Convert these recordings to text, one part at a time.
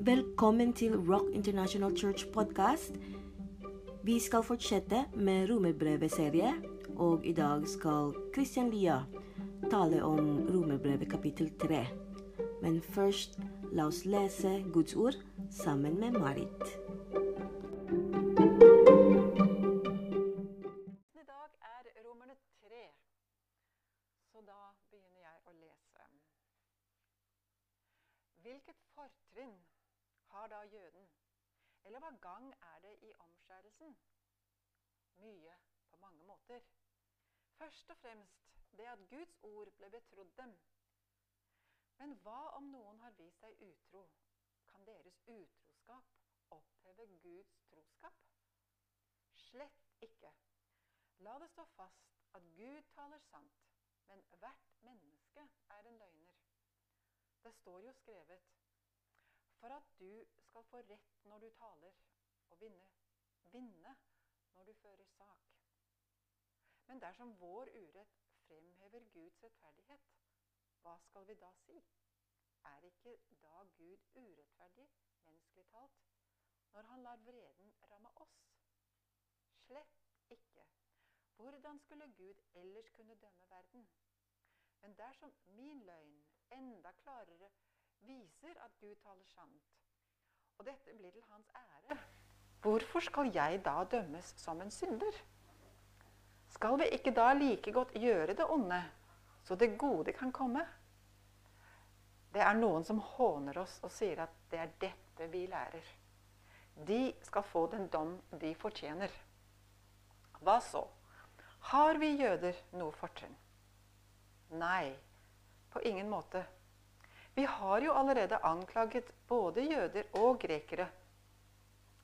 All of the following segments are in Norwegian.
Velkommen til Rock International Church podcast. Vi skal fortsette med Romerbrevet-serie, og i dag skal Christian Lia tale om Romerbrevet kapittel 3. Men først, la oss lese Guds ord sammen med Marit. Hva gang er det i omskjærelsen? Mye på mange måter. Først og fremst det at Guds ord ble betrodd dem. Men hva om noen har vist seg utro? Kan deres utroskap oppheve Guds troskap? Slett ikke. La det stå fast at Gud taler sant, men hvert menneske er en løgner. Det står jo skrevet for at du skal få rett når du taler, og vinne, vinne når du fører sak. Men dersom vår urett fremhever Guds rettferdighet, hva skal vi da si? Er ikke da Gud urettferdig, menneskelig talt, når han lar vreden ramme oss? Slett ikke. Hvordan skulle Gud ellers kunne dømme verden? Men dersom min løgn enda klarere viser at Gud taler sant, og dette blir til hans ære, hvorfor skal jeg da dømmes som en synder? Skal vi ikke da like godt gjøre det onde, så det gode kan komme? Det er noen som håner oss og sier at det er dette vi lærer. De skal få den dom de fortjener. Hva så? Har vi jøder noe fortrinn? Nei, på ingen måte. Vi har jo allerede anklaget både jøder og grekere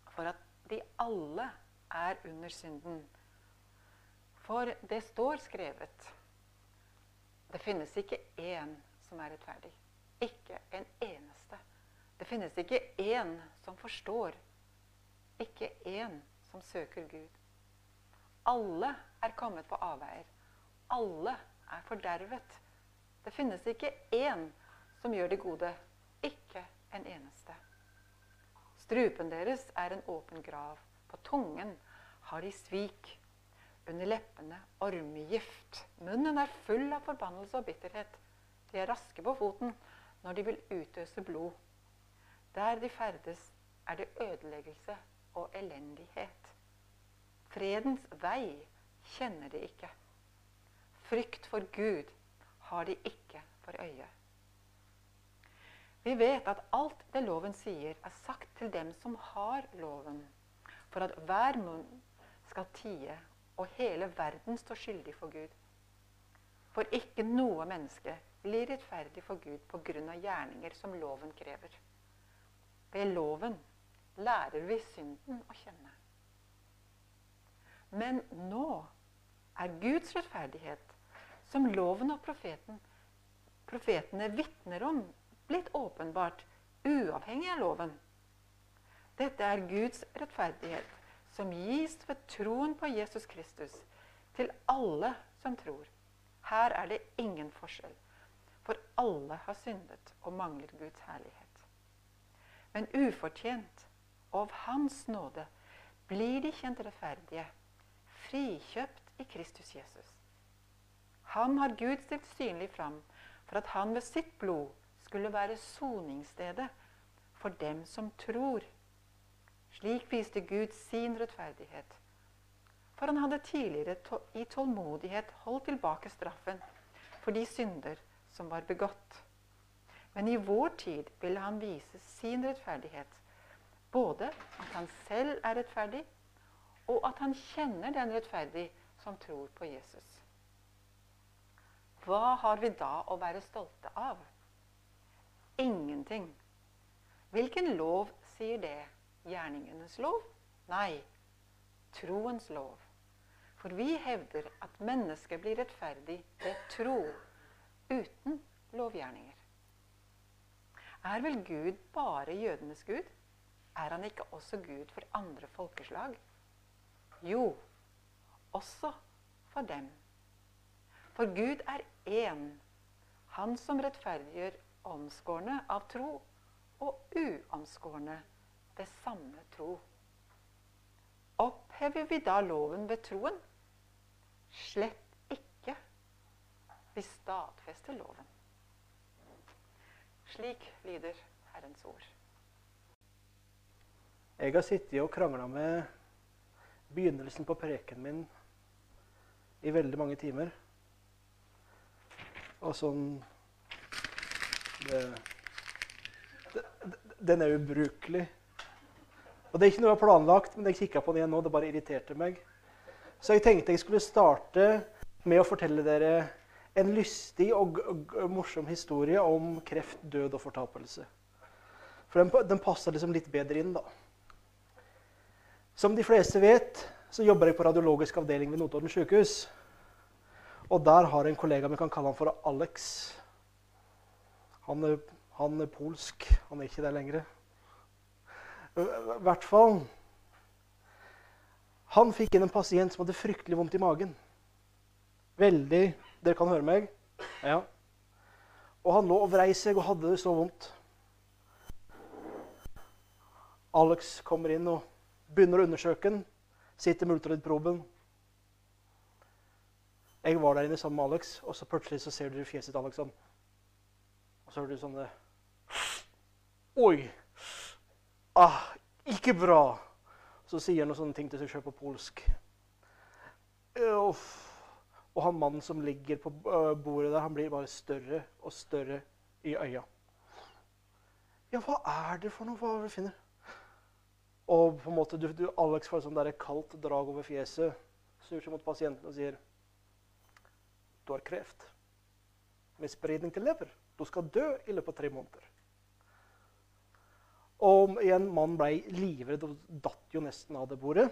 for at de alle er under synden. For det står skrevet Det finnes ikke én som er rettferdig. Ikke en eneste. Det finnes ikke én som forstår. Ikke én som søker Gud. Alle er kommet på avveier. Alle er fordervet. Det finnes ikke én som gjør det gode. Ikke en eneste. Strupen deres er en åpen grav. På tungen har de svik. Under leppene ormegift. Munnen er full av forbannelse og bitterhet. De er raske på foten når de vil utøse blod. Der de ferdes, er det ødeleggelse og elendighet. Fredens vei kjenner de ikke. Frykt for Gud har de ikke for øye. Vi vet at alt det loven sier, er sagt til dem som har loven, for at hver munn skal tie og hele verden står skyldig for Gud. For ikke noe menneske blir rettferdig for Gud av gjerninger som loven krever. Ved loven lærer vi synden å kjenne. Men nå er Guds rettferdighet, som loven og profeten, profetene vitner om, blitt åpenbart, uavhengig av loven. Dette er Guds rettferdighet, som gis ved troen på Jesus Kristus til alle som tror. Her er det ingen forskjell, for alle har syndet og mangler Guds herlighet. Men ufortjent og av Hans nåde blir de kjent rettferdige, frikjøpt i Kristus Jesus. Ham har Gud stilt synlig fram for at han ved sitt blod skulle være soningsstedet for dem som tror. Slik viste Gud sin rettferdighet. For han hadde tidligere i tålmodighet holdt tilbake straffen for de synder som var begått. Men i vår tid ville han vise sin rettferdighet. Både at han selv er rettferdig, og at han kjenner den rettferdig som tror på Jesus. Hva har vi da å være stolte av? Ingenting. Hvilken lov sier det? Gjerningenes lov? Nei, troens lov. For vi hevder at mennesket blir rettferdig ved tro, uten lovgjerninger. Er vel Gud bare jødenes Gud? Er han ikke også Gud for andre folkeslag? Jo, også for dem. For Gud er én, Han som rettferdiggjør omskårne av tro og uomskårne det samme tro. Opphever vi da loven ved troen? Slett ikke. Vi stadfester loven. Slik lyder Herrens ord. Jeg har sittet og krangla med begynnelsen på preken min i veldig mange timer. Og sånn det, det, Den er ubrukelig. Og det er ikke noe jeg har planlagt, men jeg kikka på den igjen nå. Det bare irriterte meg. Så jeg tenkte jeg skulle starte med å fortelle dere en lystig og morsom historie om kreft, død og fortapelse. For den, den passer liksom litt bedre inn, da. Som de fleste vet, så jobber jeg på radiologisk avdeling ved Notodden sykehus. Og der har jeg en kollega vi kan kalle han for Alex. Han han er polsk. Han er ikke det lenger. I hvert fall Han fikk inn en pasient som hadde fryktelig vondt i magen. Veldig Dere kan høre meg? Ja. Og han lå og vrei seg og hadde det så vondt. Alex kommer inn og begynner å undersøke den. Sitter med ultralydproben. Jeg var der inne sammen med Alex, og så plutselig så ser du fjeset til Alex sånn. Så hører du sånn det Oi! Ah, ikke bra! Så sier han noen sånne ting til seg sjøl på polsk. Uff. Og han mannen som ligger på bordet der, han blir bare større og større i øya. Ja, hva er det for noe? Hva er det du finner? Og på en måte, du, du, Alex får et sånt kaldt drag over fjeset, snur seg mot pasienten og sier Du har kreft med spredning til lever. Du skal dø i løpet av tre måneder. Og igjen, mannen ble livredd og datt jo nesten av det bordet.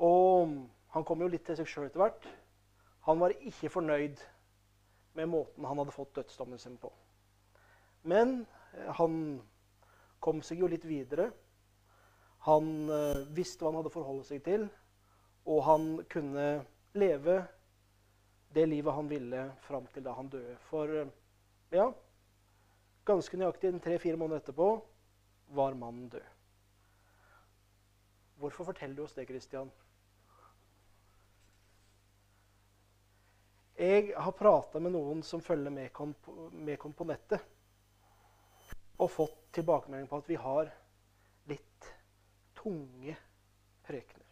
Og han kom jo litt til seg sjøl etter hvert. Han var ikke fornøyd med måten han hadde fått dødsdommen sin på. Men han kom seg jo litt videre. Han uh, visste hva han hadde forholdt seg til, og han kunne leve det livet han ville fram til da han døde. For uh, ja, ganske nøyaktig tre-fire måneder etterpå var mannen død. Hvorfor forteller du oss det, Kristian? Jeg har prata med noen som følger med oss på nettet og fått tilbakemelding på at vi har litt tunge prekener.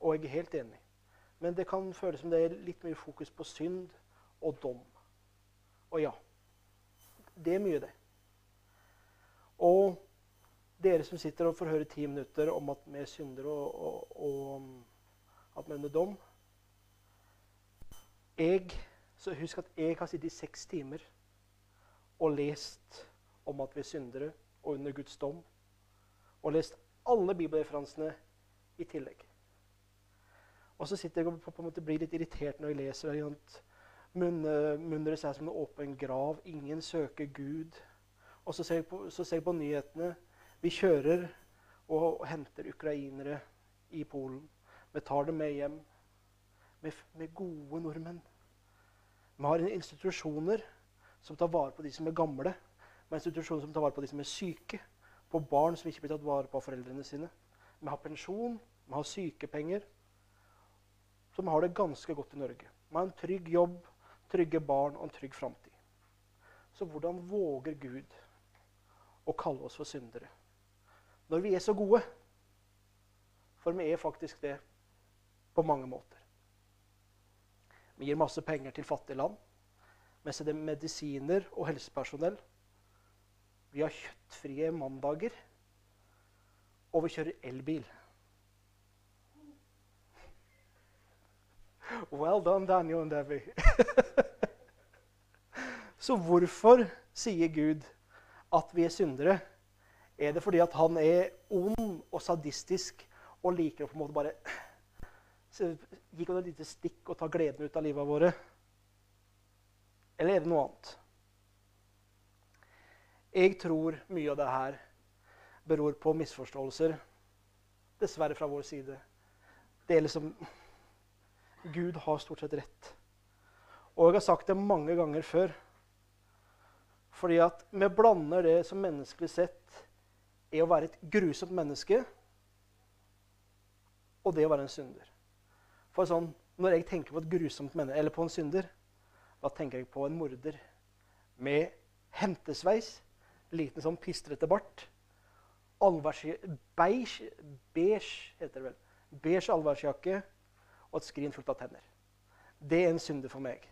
Og jeg er helt enig. Men det kan føles som det er litt mye fokus på synd og dom. Og ja, det er mye, det. Og dere som sitter og får høre ti minutter om at vi er syndere og, og, og at vi er med dom jeg, så Husk at jeg har sittet i seks timer og lest om at vi er syndere og under Guds dom. Og lest alle bibelreferansene i tillegg. Og så sitter jeg og på en måte blir litt irritert når jeg leser. Munner seg som en åpen grav. Ingen søker Gud. Og så ser, jeg på, så ser jeg på nyhetene. Vi kjører og henter ukrainere i Polen. Vi tar dem med hjem. Med, med gode nordmenn. Vi har institusjoner som tar vare på de som er gamle med institusjoner som tar vare på de som er syke, på barn som ikke blir tatt vare på av foreldrene sine. Vi har pensjon, vi har sykepenger. Vi har det ganske godt i Norge. Har en trygg jobb, trygge barn og en trygg framtid. Så hvordan våger Gud å kalle oss for syndere? Når vi er så gode. For vi er faktisk det på mange måter. Vi gir masse penger til fattige land. Vi sender medisiner og helsepersonell vi har kjøttfrie mandager. Og vi kjører elbil. Well done, Daniel and Debbie. Så hvorfor sier Gud at vi er syndere? Er det fordi at han er ond og sadistisk og liker å på en måte bare gi oss et lite stikk og ta gleden ut av livet våre? Eller er det noe annet? Jeg tror mye av det her beror på misforståelser. Dessverre fra vår side. Det er liksom Gud har stort sett rett. Og jeg har sagt det mange ganger før. Fordi at vi blander det som menneskelig sett er å være et grusomt menneske, og det å være en synder. For sånn, Når jeg tenker på et grusomt menneske, eller på en synder, da tenker jeg på en morder med hentesveis, liten sånn pistrete bart, beige, beige heter det vel, beige allværsjakke og et skrin fullt av tenner. Det er en synde for meg.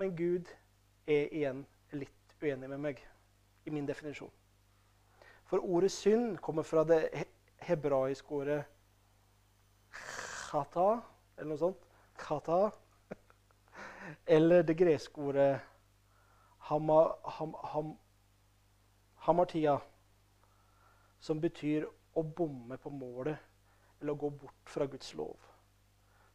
Men Gud er igjen litt uenig med meg i min definisjon. For ordet synd kommer fra det hebraiske ordet chata, eller noe sånt. Chata. Eller det greske ordet hama, ham, ham, hamartia, som betyr å bomme på målet eller å gå bort fra Guds lov.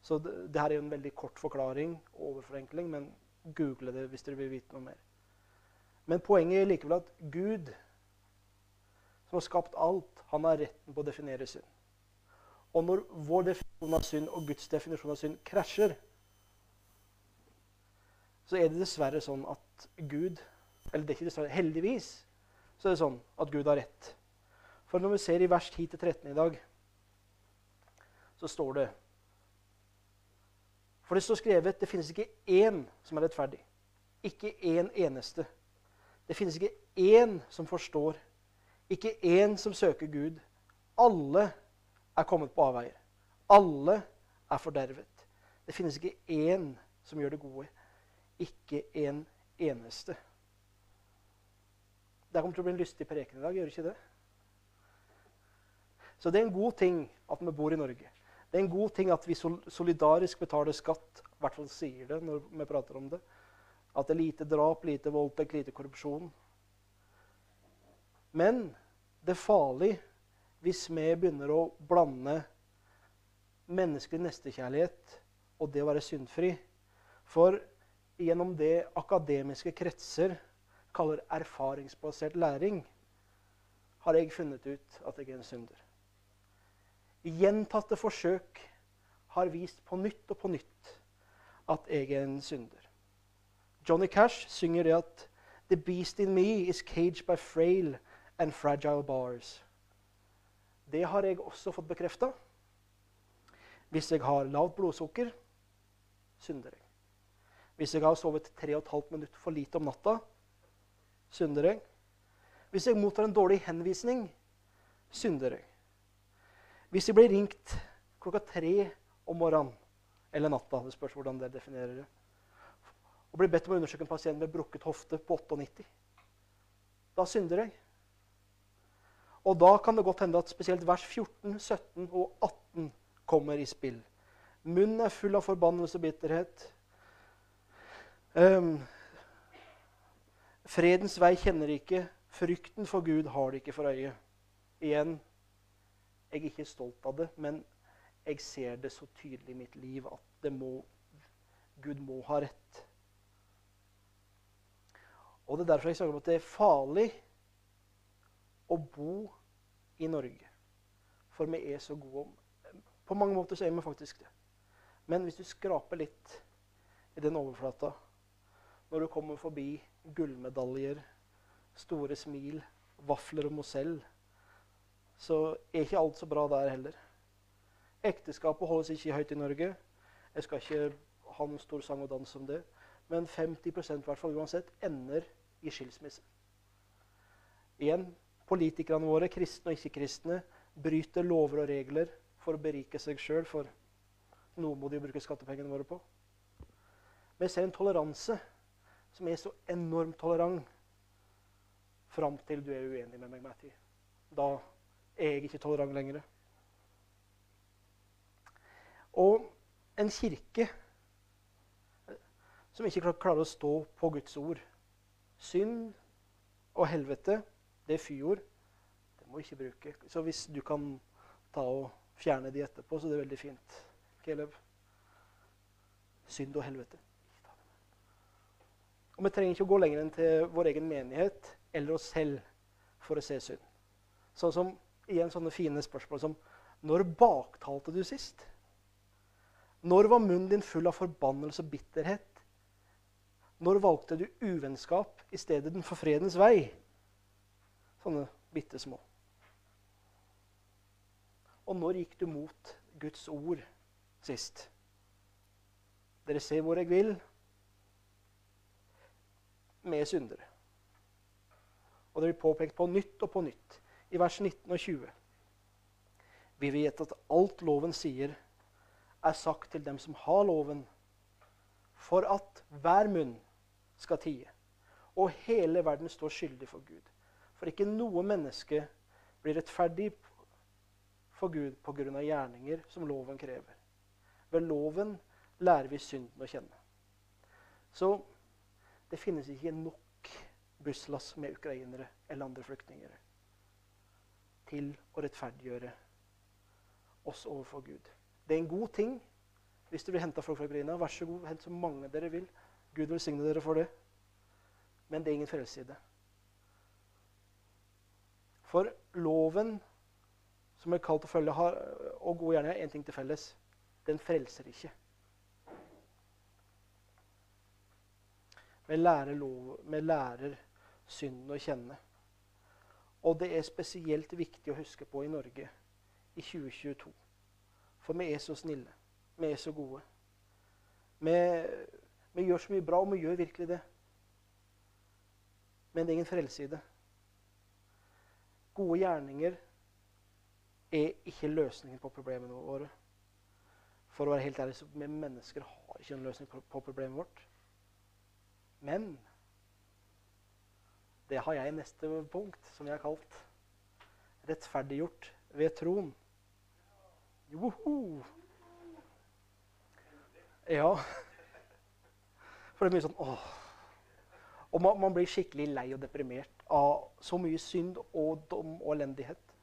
Så det, det her er en veldig kort forklaring overforenkling, men google det hvis dere vil vite noe mer. Men poenget er likevel at Gud, som har skapt alt, han har retten på å definere synd. Og når vår definisjon av synd og Guds definisjon av synd krasjer, så er det dessverre sånn at Gud Eller det er ikke dessverre, heldigvis så er det sånn at Gud har rett. For når vi ser i vers 10-13 i dag, så står det For det står skrevet det finnes ikke én som er rettferdig. Ikke én eneste. Det finnes ikke én som forstår. Ikke én som søker Gud. Alle er kommet på avveier. Alle er fordervet. Det finnes ikke én som gjør det gode. Ikke en eneste. Det kommer til å bli en lystig preken i dag, gjør det ikke det? Så det er en god ting at vi bor i Norge. Det er en god ting at vi solidarisk betaler skatt. I hvert fall sier det når vi prater om det. At det er lite drap, lite voldtekt, lite korrupsjon. Men det er farlig hvis vi begynner å blande menneskelig nestekjærlighet og det å være syndfri. For gjennom det akademiske kretser kaller erfaringsbasert læring, har jeg funnet ut at jeg er en synder. Gjentatte forsøk har vist på nytt og på nytt at jeg er en synder. Johnny Cash synger det at The beast in me is caged by frail and fragile bars. Det har jeg også fått bekrefta. Hvis jeg har lavt blodsukker, synder jeg. Hvis jeg har sovet 3,5 minutter for lite om natta, synder jeg. Hvis jeg mottar en dårlig henvisning, synder jeg. Hvis jeg blir ringt klokka tre om morgenen eller natta, det spørs hvordan dere definerer det, og blir bedt om å undersøke en pasient med brukket hofte på 98, da synder jeg. Og da kan det godt hende at spesielt vers 14, 17 og 18 kommer i spill. Munnen er full av forbannelse og bitterhet. Um, fredens vei kjenner ikke. Frykten for Gud har det ikke for øye. Igjen, jeg er ikke stolt av det, men jeg ser det så tydelig i mitt liv at må, Gud må ha rett. Og Det er derfor jeg snakker om at det er farlig å bo i Norge. For vi er så gode. På mange måter så er vi faktisk det. Men hvis du skraper litt i den overflata, når du kommer forbi gullmedaljer, store smil, vafler og Mozell, så er ikke alt så bra der heller. Ekteskapet holdes ikke høyt i Norge. Jeg skal ikke ha noen stor sang og dans om det. Men 50 i hvert fall uansett ender i skilsmisse. Igjen politikerne våre, kristne og ikke-kristne, bryter lover og regler for å berike seg sjøl, for noe må de bruke skattepengene våre på. Vi ser en toleranse som er så enormt tolerant fram til du er uenig med meg, Matti. Da er jeg ikke tolerant lenger. Og en kirke som ikke klarer å stå på Guds ord. Synd og helvete det er fyord. Det må vi ikke bruke. Så hvis du kan ta og fjerne de etterpå, så det er veldig fint. Caleb. Synd og helvete. Og Vi trenger ikke å gå lenger enn til vår egen menighet eller oss selv for å se synd. Sånn som igjen sånne fine spørsmål som Når baktalte du sist? Når var munnen din full av forbannelse og bitterhet? Når valgte du uvennskap i stedet for fredens vei? Sånne bitte små. Og når gikk du mot Guds ord sist? Dere ser hvor jeg vil. Med syndere. Og det blir påpekt på nytt og på nytt i vers 19 og 20. Vi vet at alt loven sier, er sagt til dem som har loven, for at hver munn skal tie, og hele verden står skyldig for Gud. For ikke noe menneske blir rettferdig for Gud pga. gjerninger som loven krever. Ved loven lærer vi synden å kjenne. Så det finnes ikke nok busslass med ukrainere eller andre flyktninger til å rettferdiggjøre oss overfor Gud. Det er en god ting hvis du blir henta folk fra Ukraina. Vær så god, hent så mange dere vil. Gud velsigne dere for det. Men det er ingen frelse i det. For loven som er kalt å følge, har, og gode gjerninger, én ting til felles. Den frelser ikke. Vi lærer, lov, vi lærer synden å kjenne. Og det er spesielt viktig å huske på i Norge i 2022. For vi er så snille. Vi er så gode. Vi, vi gjør så mye bra, og vi gjør virkelig det. Men det er ingen frelse i det. Gode gjerninger er ikke løsningen på problemene våre. For å være helt ærlig, så vi mennesker har ikke en løsning på problemet vårt. Men det har jeg i neste punkt, som jeg har kalt rettferdiggjort ved troen. Joho! Ja. For det er mye sånn åh. Og man, man, blir skikkelig lei og deprimert av så mye synd og dom og elendighet.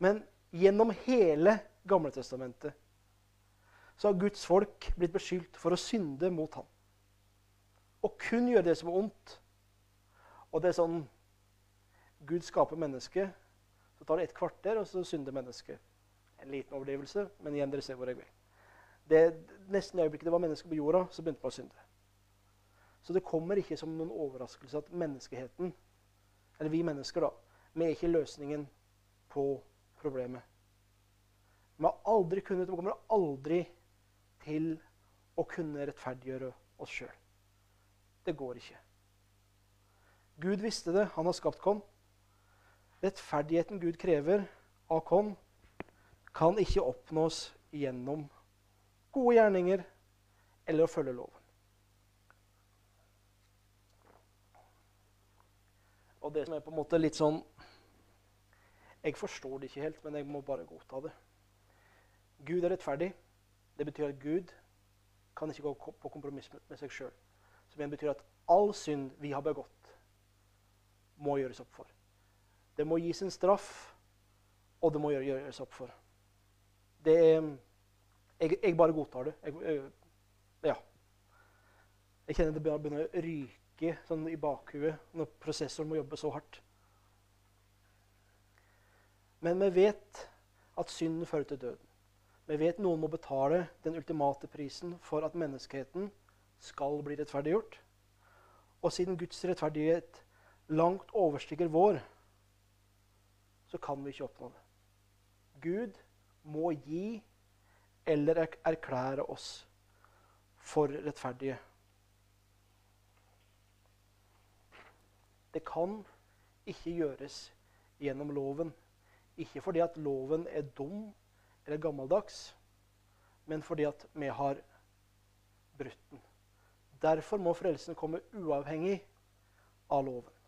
Men gjennom hele Gamletestamentet så har Guds folk blitt beskyldt for å synde mot ham. Og kun gjøre det som er ondt. Og det er sånn Gud skaper mennesket, så tar det et kvarter, og så synder mennesket. En liten overdrivelse, men igjen dere ser hvor jeg vil. Det, nesten i øyeblikket det var mennesker på jorda, så begynte man å synde. Så det kommer ikke som noen overraskelse at menneskeheten, eller vi mennesker, da, vi er ikke løsningen på problemet. Vi har aldri kunnet, vi kommer aldri til å kunne rettferdiggjøre oss sjøl. Det går ikke. Gud visste det. Han har skapt oss. Rettferdigheten Gud krever av oss, kan ikke oppnås gjennom gode gjerninger eller å følge loven. Og det som er på en måte litt sånn Jeg forstår det ikke helt, men jeg må bare godta det. Gud er rettferdig. Det betyr at Gud kan ikke gå på kompromiss med seg sjøl. Som igjen betyr at all synd vi har begått, må gjøres opp for. Det må gis en straff, og det må gjøres opp for. Det er Jeg, jeg bare godtar det. Jeg, jeg, ja. Jeg kjenner det begynner å ryke sånn i bakhuet når prosessoren må jobbe så hardt. Men vi vet at synden fører til døden. Vi vet noen må betale den ultimate prisen for at menneskeheten skal bli rettferdiggjort. Og siden Guds rettferdighet langt overstiger vår, så kan vi ikke oppnå det. Gud må gi eller erklære oss for rettferdige. Det kan ikke gjøres gjennom loven. Ikke fordi at loven er dum eller gammeldags, men fordi at vi har brutt den. Derfor må frelsen komme uavhengig av loven.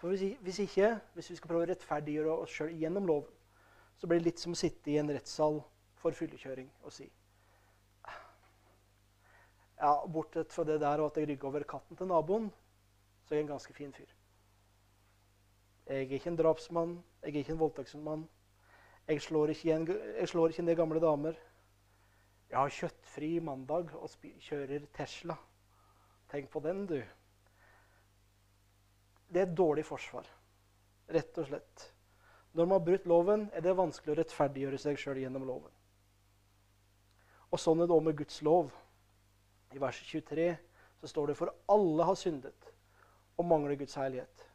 For hvis, ikke, hvis vi skal prøve å rettferdiggjøre oss sjøl gjennom loven, så blir det litt som å sitte i en rettssal for fyllekjøring og si Ja, bortsett fra det der og at jeg rygger over katten til naboen, så er jeg en ganske fin fyr. Jeg er ikke en drapsmann, jeg er ikke en voldtektsmann. Jeg jeg slår ikke ned gamle damer. Jeg har kjøttfri mandag og kjører Tesla. Tenk på den, du det er dårlig forsvar. Rett og slett. Når man har brutt loven, er det vanskelig å rettferdiggjøre seg sjøl gjennom loven. Og sånn er det òg med Guds lov. I vers 23 så står det for alle har syndet og mangler Guds herlighet.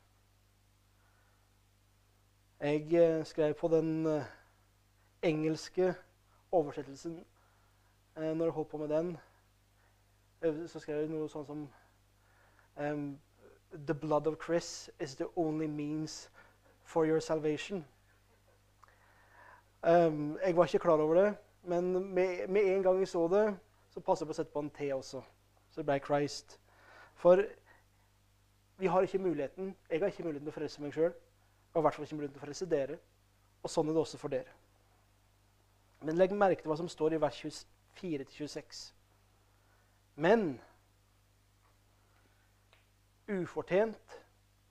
Jeg eh, skrev på den eh, engelske oversettelsen eh, når jeg holdt på med den. Så skrev jeg noe sånn som um, The blood of Chris is the only means for your salvation. Um, jeg var ikke klar over det, men med, med, en gang jeg så det, så passet jeg på å sette på en T også. Så det ble Christ. For vi har ikke muligheten, jeg har ikke muligheten til å frelse meg sjøl. Og i hvert fall ikke muligheten til å frelse dere. Og sånn er det også for dere. Men legg merke til hva som står i vers 24-26. Men ufortjent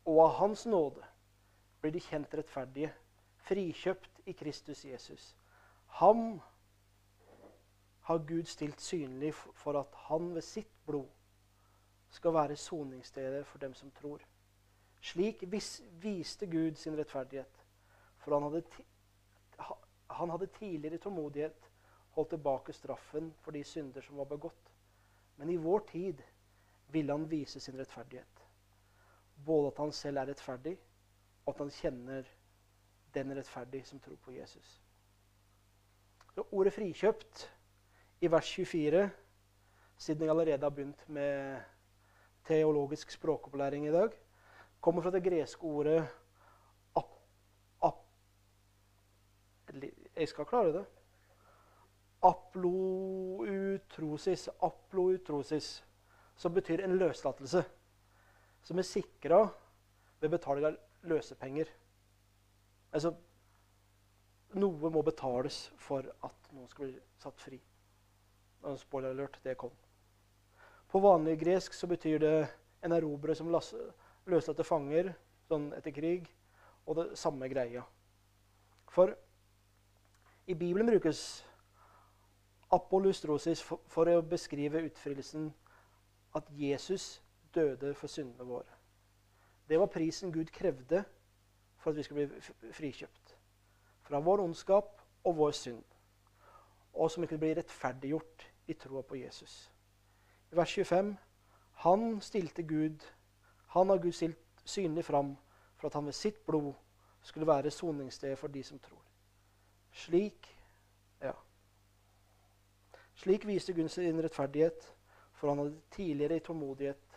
og av Hans nåde blir de kjent rettferdige, frikjøpt i Kristus Jesus. Ham har Gud stilt synlig for at han ved sitt blod skal være soningsstedet for dem som tror. Slik vis, viste Gud sin rettferdighet. For han hadde, han hadde tidligere tålmodighet holdt tilbake straffen for de synder som var begått. Men i vår tid ville han vise sin rettferdighet. Både at han selv er rettferdig, og at han kjenner den rettferdig som tror på Jesus. Så ordet 'frikjøpt' i vers 24, siden jeg allerede har begynt med teologisk språkopplæring i dag, kommer fra det greske ordet ap, ap, Jeg skal klare det. Aploutrosis, aploutrosis, som betyr en løslatelse. Som er sikra ved betaling av løsepenger. Altså Noe må betales for at noen skal bli satt fri. Spoiler alert, det kom. På vanlig gresk så betyr det en erobrer som løslatte fanger sånn etter krig, og det samme greia. For i Bibelen brukes apolustrosis for, for å beskrive utfrielsen at Jesus døde for syndene våre. Det var prisen Gud krevde for at vi skulle bli frikjøpt. Fra vår ondskap og vår synd. Og som ikke kunne bli rettferdiggjort i troa på Jesus. I vers 25 Han stilte Gud han har Gud stilt synlig fram for at han ved sitt blod skulle være soningssted for de som tror. Slik ja. Slik viste Gud sin rettferdighet, for han hadde tidligere i tålmodighet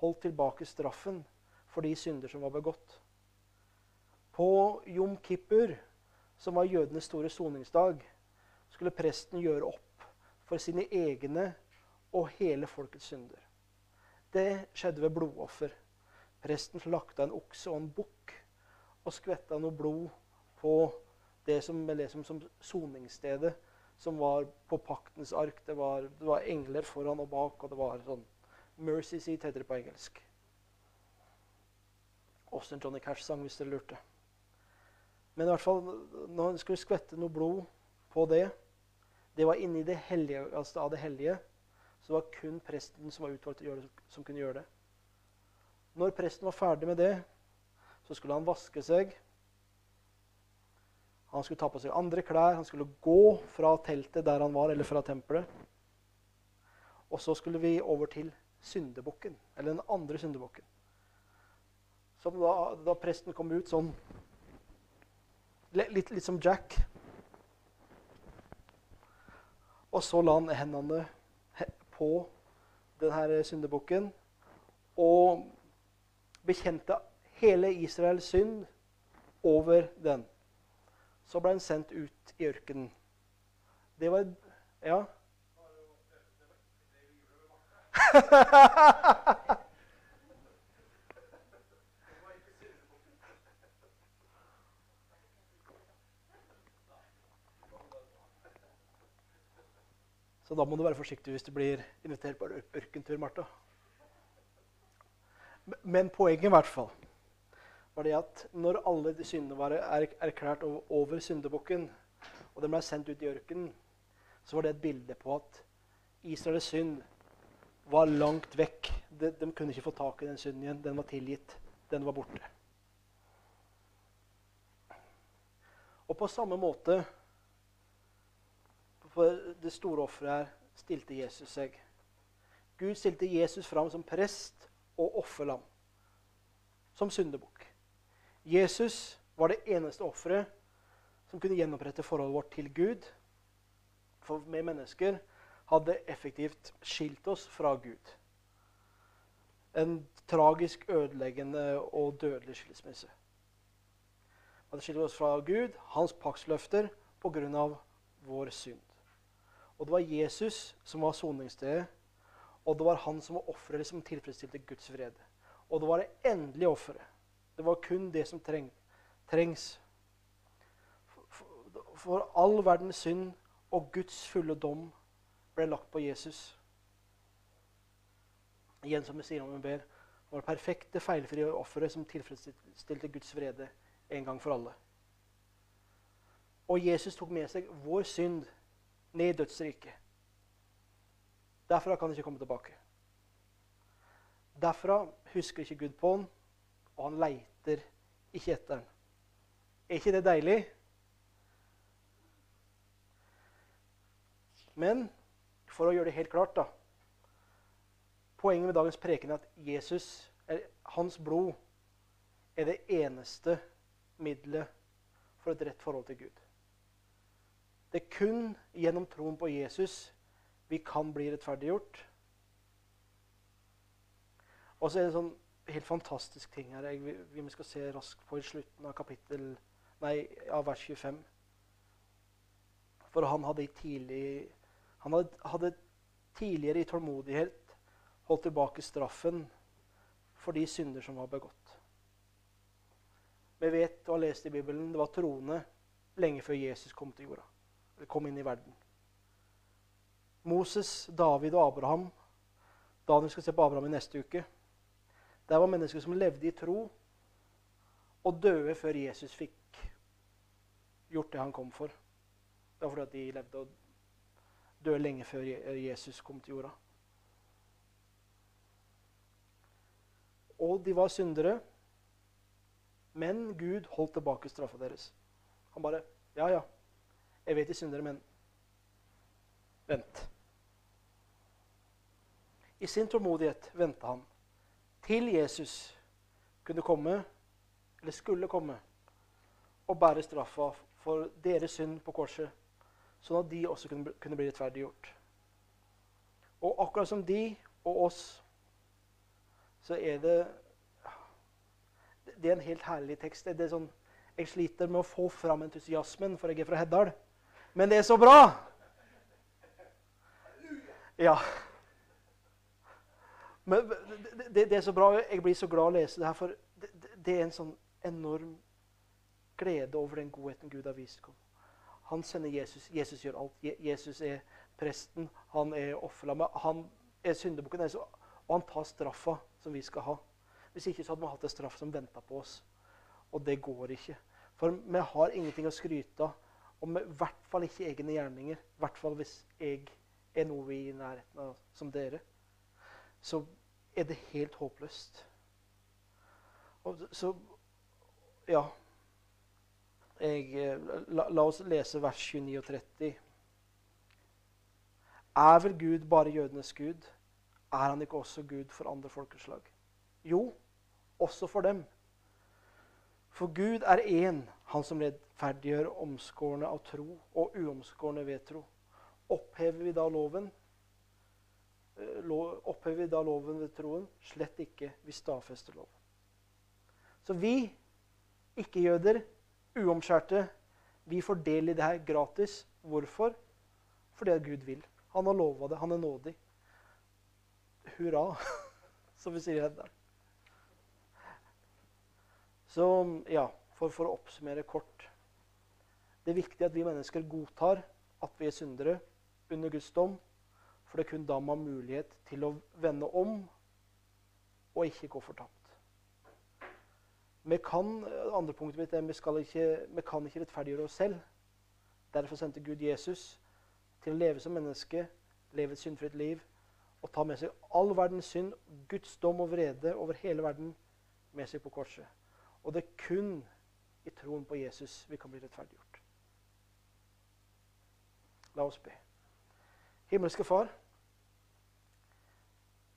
holdt tilbake straffen for de synder som var begått. På Jom Kippur, som var jødenes store soningsdag, skulle presten gjøre opp for sine egne og hele folkets synder. Det skjedde ved blodoffer. Presten slakta en okse og en bukk og skvetta noe blod på det som ble liksom som soningsstedet, som var på paktens ark. Det var, det var, engler foran og bak, og det var sånn Mercy seat heter det på engelsk. Også en Johnny Cash-sang, hvis dere lurte. Men i hvert fall, når han skulle skvette noe blod på det Det var inni det hellige, altså av det hellige. Så det var kun presten som var utvalgt til å gjøre det, som kunne gjøre det. Når presten var ferdig med det, så skulle han vaske seg. Han skulle ta på seg andre klær. Han skulle gå fra teltet der han var, eller fra tempelet. Og så skulle vi over til syndebukken, eller den andre syndebukken. Som da, da, presten kom ut sånn litt, litt som Jack. Og så la han hendene på denne syndebukken. Og bekjente hele Israels synd over den. Så ble han sendt ut i ørkenen. Det var Ja? Så da må du være forsiktig hvis du blir invitert på ørkentur, Martha. Men poenget i hvert fall var det at når alle de syndene var erklært over syndebukken, og de ble sendt ut i ørkenen, så var det et bilde på at Israels synd var langt vekk. De, de, kunne ikke få tak i den synden igjen. Den var tilgitt. Den var borte. Og på samme måte For det store offeret her stilte Jesus seg. Gud stilte Jesus fram som prest og offerlam. Som syndebukk. Jesus var det eneste offeret som kunne gjenopprette forholdet vårt til Gud. For med mennesker hadde effektivt skilt oss fra Gud. En tragisk, ødeleggende og dødelig skilsmisse. Vi hadde skilt oss fra Gud, hans paktsløfter, pga. vår synd. Og det var Jesus som var soningsstedet, og det var han som var offeret som tilfredsstilte Guds vrede. Og det var det endelige offeret. Det var kun det som treng, trengs. For, for, for all verdens synd og Guds fulle dom ble lagt på Jesus. Igjen som vi sier om vi ber, var det perfekte, feilfrie offeret som tilfredsstilte Guds vrede en gang for alle. Og Jesus tok med seg vår synd ned i dødsriket. Derfra kan han ikke komme tilbake. Derfra husker ikke Gud på han, og han leiter ikke etter han. Er ikke det deilig? Men for å gjøre det helt klart da, Poenget med dagens preken er at Jesus, hans blod, er det eneste middelet for et rett forhold til Gud. Det er kun gjennom troen på Jesus vi kan bli rettferdiggjort. Og så er det en sånn helt fantastisk ting her jeg, vi, vi skal se raskt på i slutten av kapittel, nei, av vers 25. For han hadde, i tidlig, han hadde, tidligere i tålmodighet holdt tilbake straffen for de synder som var begått. Vi vet og har lest i Bibelen det var troende lenge før Jesus kom til jorda. Eller kom inn i verden. Moses, David og Abraham Daniel skal se på Abraham i neste uke. Der var mennesker som levde i tro og døde før Jesus fikk gjort det han kom for. Det var fordi de levde og døde lenge før Jesus kom til jorda. Og de var syndere. Men Gud holdt tilbake straffa deres. Han bare Ja, ja, jeg vet de syndere, men vent. I sin tålmodighet venta han til Jesus kunne komme, eller skulle komme, og bære straffa for deres synd på korset, sånn at de også kunne, kunne bli rettferdiggjort. Og akkurat som de og oss så er det Det er en helt herlig tekst. Det er sånn, jeg sliter med å få fram entusiasmen, for jeg er fra Heddal. Men det er så bra! Ja. Men det, det, er så bra. Jeg blir så glad å lese det her, for det, det er en sånn enorm glede over den godheten Gud har vist. Han sender Jesus. Jesus gjør alt. Jesus er presten. Han er offerlammet. Han er syndebukken. Og han tar straffa som vi skal ha. Hvis ikke så hadde vi hatt en straff som venta på oss. Og det går ikke. For vi har ingenting å skryte av. Og i hvert fall ikke egne gjerninger. I hvert fall hvis jeg er noe i nærheten av som dere. Så er det helt håpløst. Og så Ja. Jeg, la, la, oss lese vers 29 og 30. Er vel Gud bare jødenes Gud? Er han ikke også Gud for andre folkeslag? Jo, også for dem. For Gud er én, han som rettferdiggjør omskårne av tro og uomskårne ved tro. Opphever vi da loven? Eh, opphever vi da loven ved troen? Slett ikke. Vi stadfester loven. Så vi, ikke-jøder, uomskjærte, vi får del i det her gratis. Hvorfor? Fordi Gud vil. Han har lova det. Han er nådig. Hurra, som vi sier her. Så ja, for, for, å oppsummere kort Det er viktig at vi mennesker godtar at vi er syndere under Guds dom. For det er kun da man har mulighet til å vende om og ikke gå fortapt. Vi kan andre punktet mitt er, vi, ikke, vi kan ikke rettferdiggjøre oss selv. Derfor sendte Gud Jesus til å leve som menneske, leve et syndfritt liv og ta med seg all verdens synd, Guds dom og vrede over hele verden, med seg på korset. Og det er kun i troen på Jesus vi kan bli rettferdiggjort. La oss be. Himmelske Far.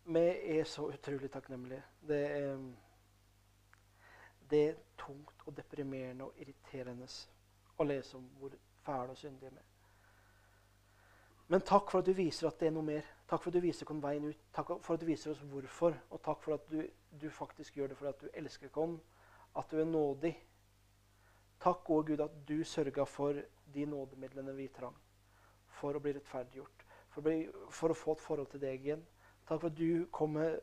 vi er så utrolig takknemlige. Det er, det er tungt og deprimerende og irriterende å lese om hvor fæle og syndige vi er. Men takk for at du viser at det er noe mer. Takk for at du viser oss veien ut. Takk for at du viser oss hvorfor. Og takk for at du, du faktisk gjør det fordi at du elsker oss, at du er nådig. Takk, å Gud, at du sørga for de nådemidlene vi trang for å bli rettferdiggjort, for å, bli, for å få et forhold til deg igjen. Takk for at du kom med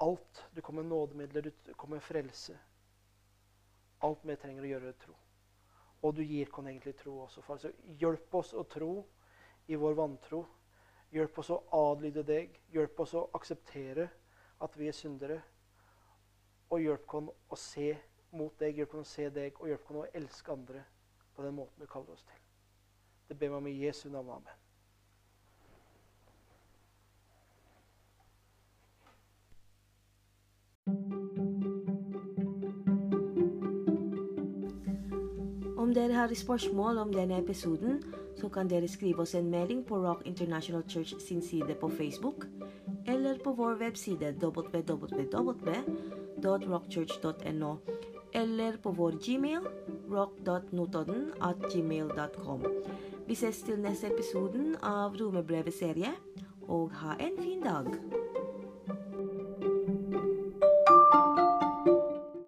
alt. Du kommer med nådemidler, du kommer med frelse. Alt vi trenger å gjøre, er tro. Og du gir oss egentlig tro også. Far. Så hjelp oss å tro i vår vantro. Hjelp oss å adlyde deg. Hjelp oss å akseptere at vi er syndere. Og hjelp oss å se mot deg, hjelp oss å se deg, og hjelp oss å elske andre på den måten du kaller oss til. Det ber vi om i Jesu navn. Amen. Om dere har spørsmål om denne episoden, så kan dere skrive oss en melding på Rock International Church sin side på Facebook, eller på vår webside www.rockchurch.no, eller på vår gmail rock.notodden at gmail.com. Vi ses til neste episoden av Romerbrevet serie, og ha en fin dag!